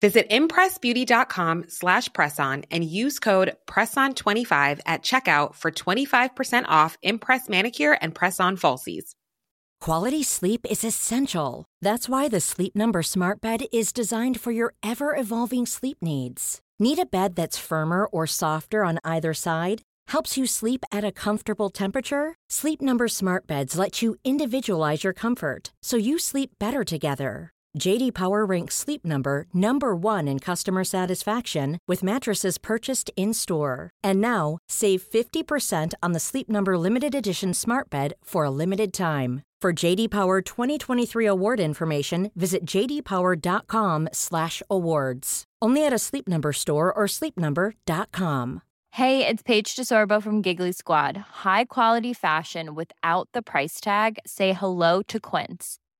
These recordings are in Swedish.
Visit impressbeauty.com slash presson and use code PRESSON25 at checkout for 25% off Impress Manicure and Press-On Falsies. Quality sleep is essential. That's why the Sleep Number smart bed is designed for your ever-evolving sleep needs. Need a bed that's firmer or softer on either side? Helps you sleep at a comfortable temperature? Sleep Number smart beds let you individualize your comfort so you sleep better together. JD Power ranks Sleep Number number 1 in customer satisfaction with mattresses purchased in-store. And now, save 50% on the Sleep Number limited edition Smart Bed for a limited time. For JD Power 2023 award information, visit jdpower.com/awards. Only at a Sleep Number store or sleepnumber.com. Hey, it's Paige DeSorbo from Giggly Squad. High quality fashion without the price tag. Say hello to Quince.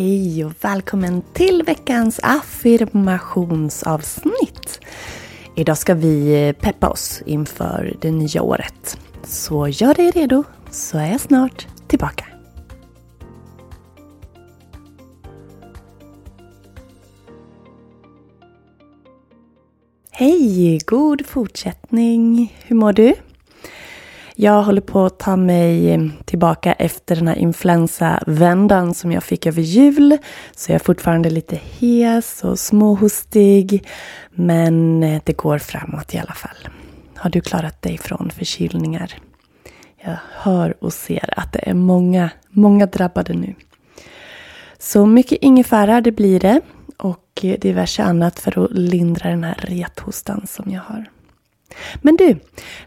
Hej och välkommen till veckans affirmationsavsnitt. Idag ska vi peppa oss inför det nya året. Så gör dig redo så är jag snart tillbaka. Hej, god fortsättning. Hur mår du? Jag håller på att ta mig tillbaka efter den här influensavändan som jag fick över jul. Så jag är fortfarande lite hes och småhostig. Men eh, det går framåt i alla fall. Har du klarat dig från förkylningar? Jag hör och ser att det är många, många drabbade nu. Så mycket ingefära, det blir det. Och eh, diverse annat för att lindra den här rethostan som jag har. Men du,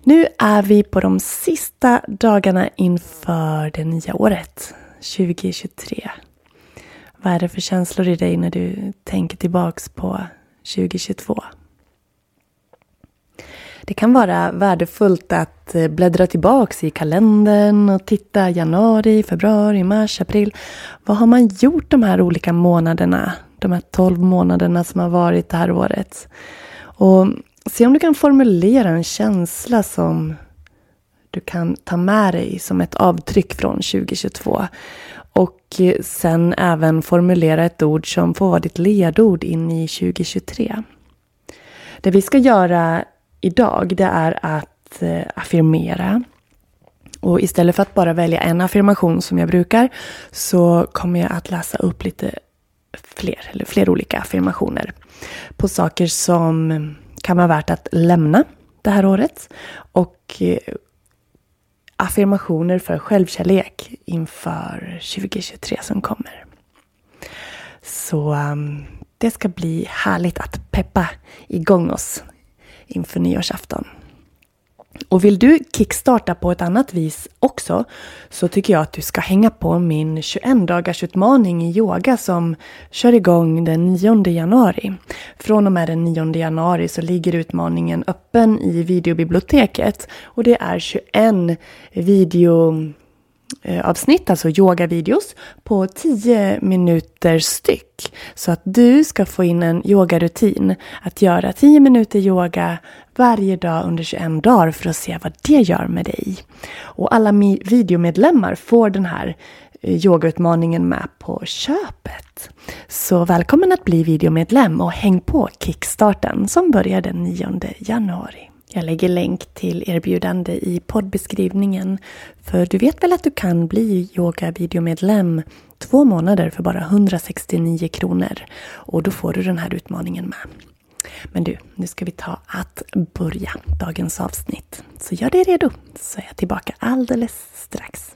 nu är vi på de sista dagarna inför det nya året, 2023. Vad är det för känslor i dig när du tänker tillbaks på 2022? Det kan vara värdefullt att eh, bläddra tillbaks i kalendern och titta januari, februari, mars, april. Vad har man gjort de här olika månaderna? De här tolv månaderna som har varit det här året. Och Se om du kan formulera en känsla som du kan ta med dig som ett avtryck från 2022. Och eh, sen även formulera ett ord som får vara ditt ledord in i 2023. Det vi ska göra idag det är att eh, affirmera. Och istället för att bara välja en affirmation som jag brukar så kommer jag att läsa upp lite fler, eller fler olika affirmationer på saker som kan vara värt att lämna det här året. Och eh, affirmationer för självkärlek inför 2023 som kommer. Så ehm, det ska bli härligt att peppa igång oss inför nyårsafton. Och vill du kickstarta på ett annat vis också så tycker jag att du ska hänga på min 21 dagars utmaning i yoga som kör igång den 9 januari. Från och med den 9 januari så ligger utmaningen öppen i videobiblioteket och det är 21 video Eh, avsnitt, alltså yogavideos, på 10 minuter styck. Så att du ska få in en yogarutin. Att göra 10 minuter yoga varje dag under 21 dagar för att se vad det gör med dig. Och alla videomedlemmar får den här eh, yogautmaningen med på köpet. Så välkommen att bli videomedlem och häng på kickstarten som börjar den 9 januari. Jag lägger länk till erbjudande i poddbeskrivningen. För du vet väl att du kan bli yogavideomedlem två månader för bara 169 kronor. Och då får du den här utmaningen med. Men du, nu ska vi ta att börja dagens avsnitt. Så gör dig redo, så är jag tillbaka alldeles strax.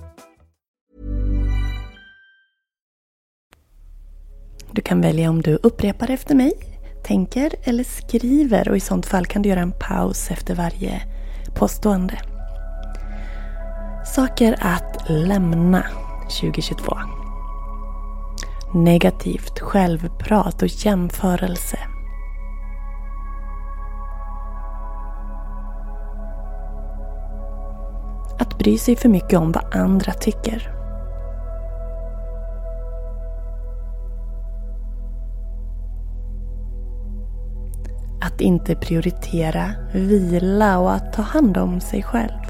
Du kan välja om du upprepar efter mig, tänker eller skriver och i sånt fall kan du göra en paus efter varje påstående. Saker att lämna 2022. Negativt självprat och jämförelse. Att bry sig för mycket om vad andra tycker. Att inte prioritera vila och att ta hand om sig själv.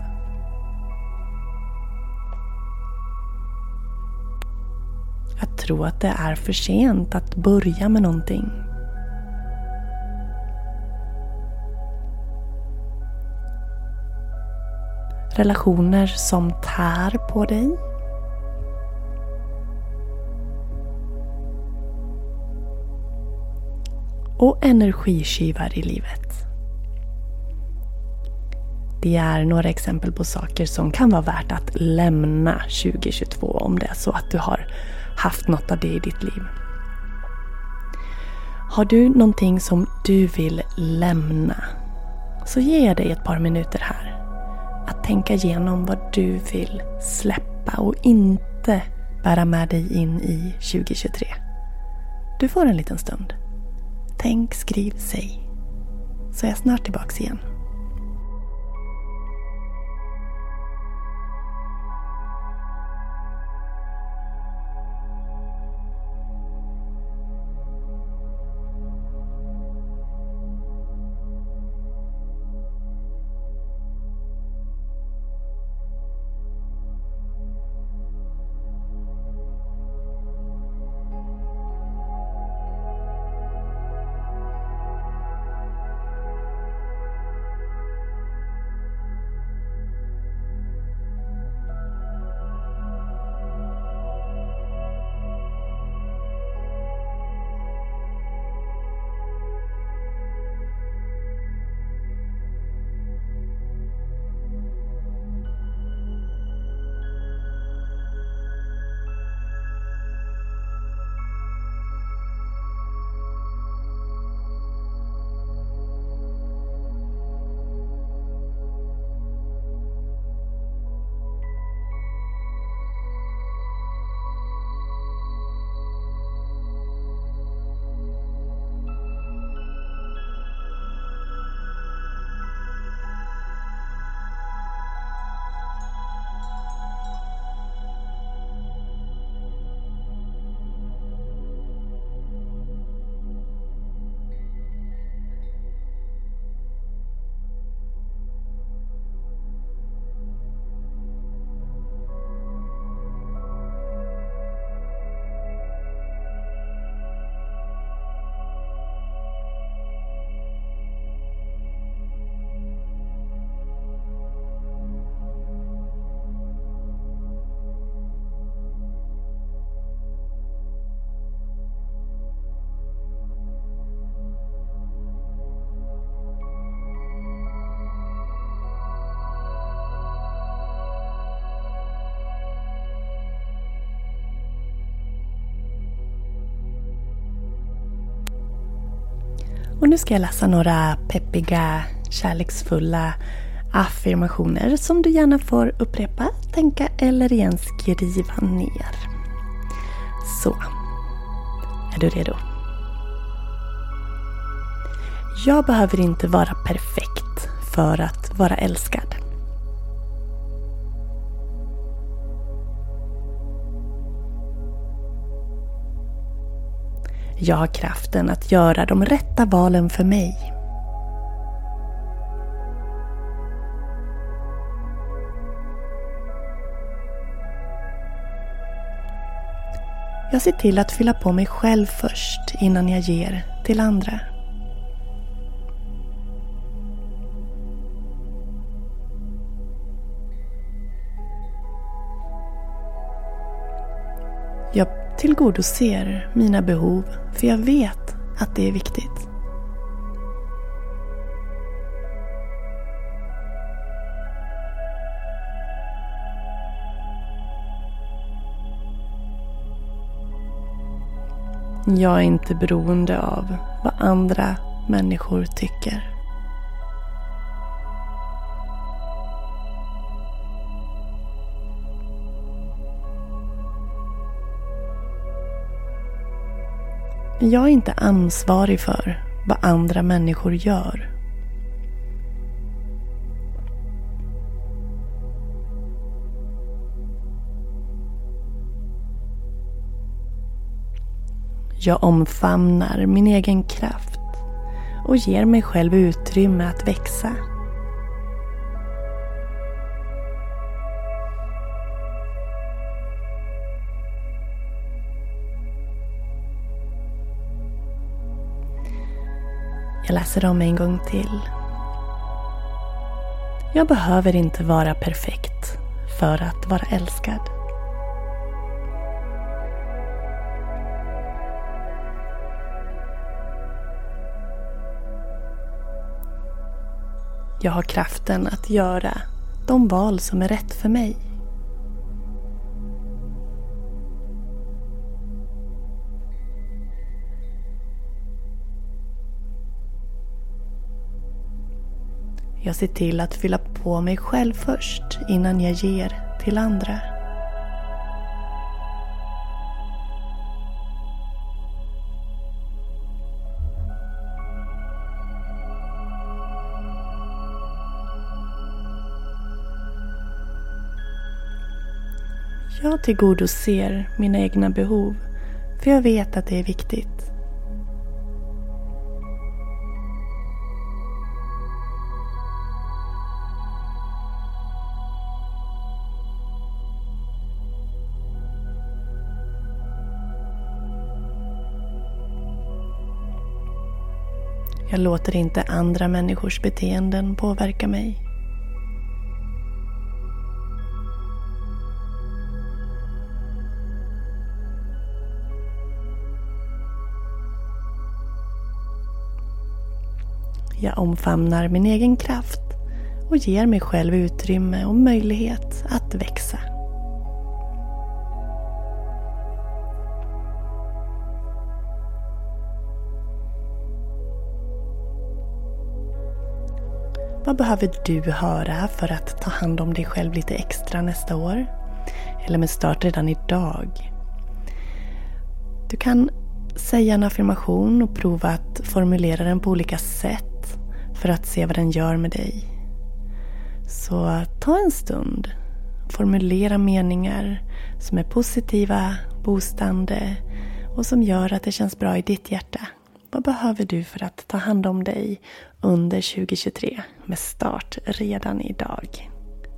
Att tro att det är för sent att börja med någonting. Relationer som tär på dig. Och energitjuvar i livet. Det är några exempel på saker som kan vara värt att lämna 2022 om det är så att du har haft något av det i ditt liv. Har du någonting som du vill lämna så ger jag dig ett par minuter här att tänka igenom vad du vill släppa och inte bära med dig in i 2023. Du får en liten stund. Tänk, skriv, säg. Så är jag snart tillbaks igen. Och nu ska jag läsa några peppiga, kärleksfulla affirmationer som du gärna får upprepa, tänka eller igen skriva ner. Så. Är du redo? Jag behöver inte vara perfekt för att vara älskad. Jag har kraften att göra de rätta valen för mig. Jag ser till att fylla på mig själv först innan jag ger till andra. Jag tillgodoser mina behov för jag vet att det är viktigt. Jag är inte beroende av vad andra människor tycker. Jag är inte ansvarig för vad andra människor gör. Jag omfamnar min egen kraft och ger mig själv utrymme att växa. Jag läser om en gång till. Jag behöver inte vara perfekt för att vara älskad. Jag har kraften att göra de val som är rätt för mig. Jag ser till att fylla på mig själv först innan jag ger till andra. Jag tillgodoser mina egna behov för jag vet att det är viktigt. Låter inte andra människors beteenden påverka mig. Jag omfamnar min egen kraft och ger mig själv utrymme och möjlighet att växa. Vad behöver du höra för att ta hand om dig själv lite extra nästa år? Eller med start redan idag? Du kan säga en affirmation och prova att formulera den på olika sätt för att se vad den gör med dig. Så ta en stund. Formulera meningar som är positiva, boostande och som gör att det känns bra i ditt hjärta. Vad behöver du för att ta hand om dig under 2023 med start redan idag?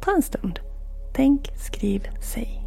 Ta en stund. Tänk, skriv, säg.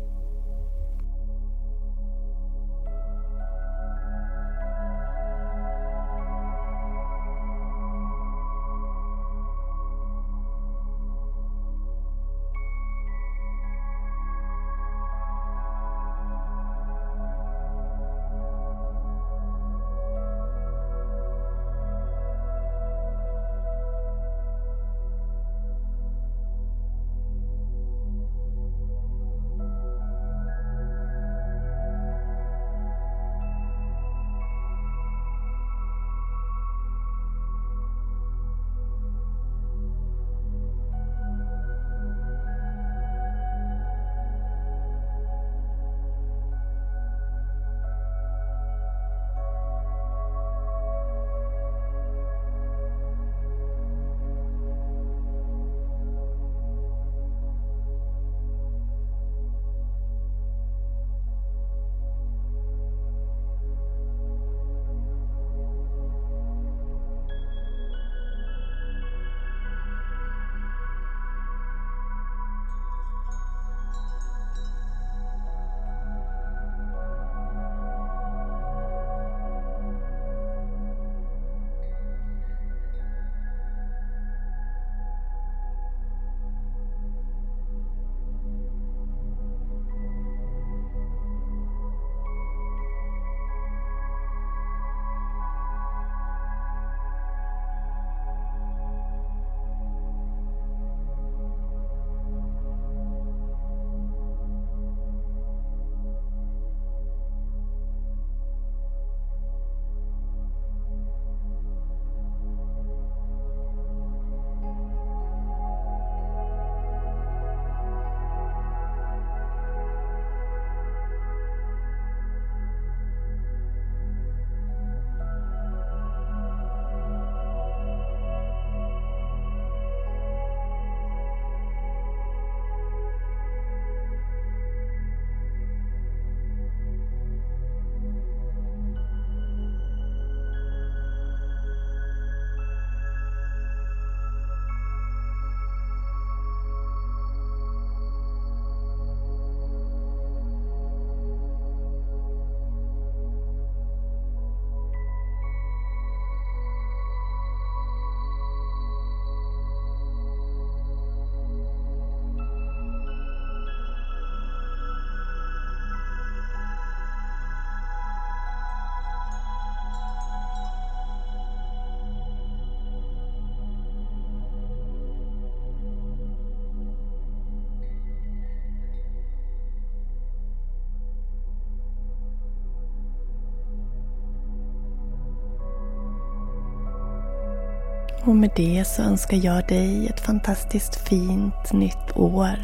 Och med det så önskar jag dig ett fantastiskt fint nytt år.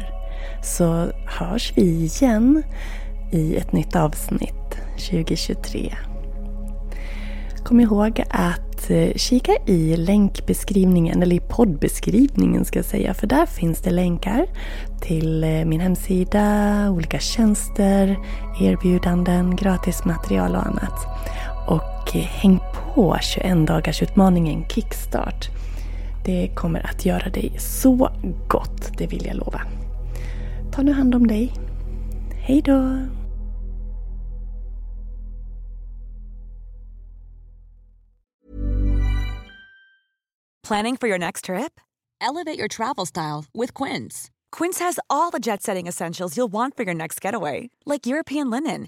Så hörs vi igen i ett nytt avsnitt 2023. Kom ihåg att eh, kika i länkbeskrivningen, eller i poddbeskrivningen ska jag säga, för där finns det länkar till eh, min hemsida, olika tjänster, erbjudanden, gratis material och annat. Och eh, häng på 21 dagars utmaningen Kickstart. Det kommer att göra dig så gott, det vill jag lova. Ta nu hand om dig. Hej då! Planning for your next trip? Elevate your travel style with Quince. Quince has all the jet setting essentials you'll want for your next getaway, like European linen,